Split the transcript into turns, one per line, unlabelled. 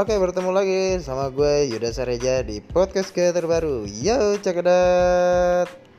Oke, bertemu lagi sama gue Yuda Sareja di podcast gue terbaru. Yo, cakadat.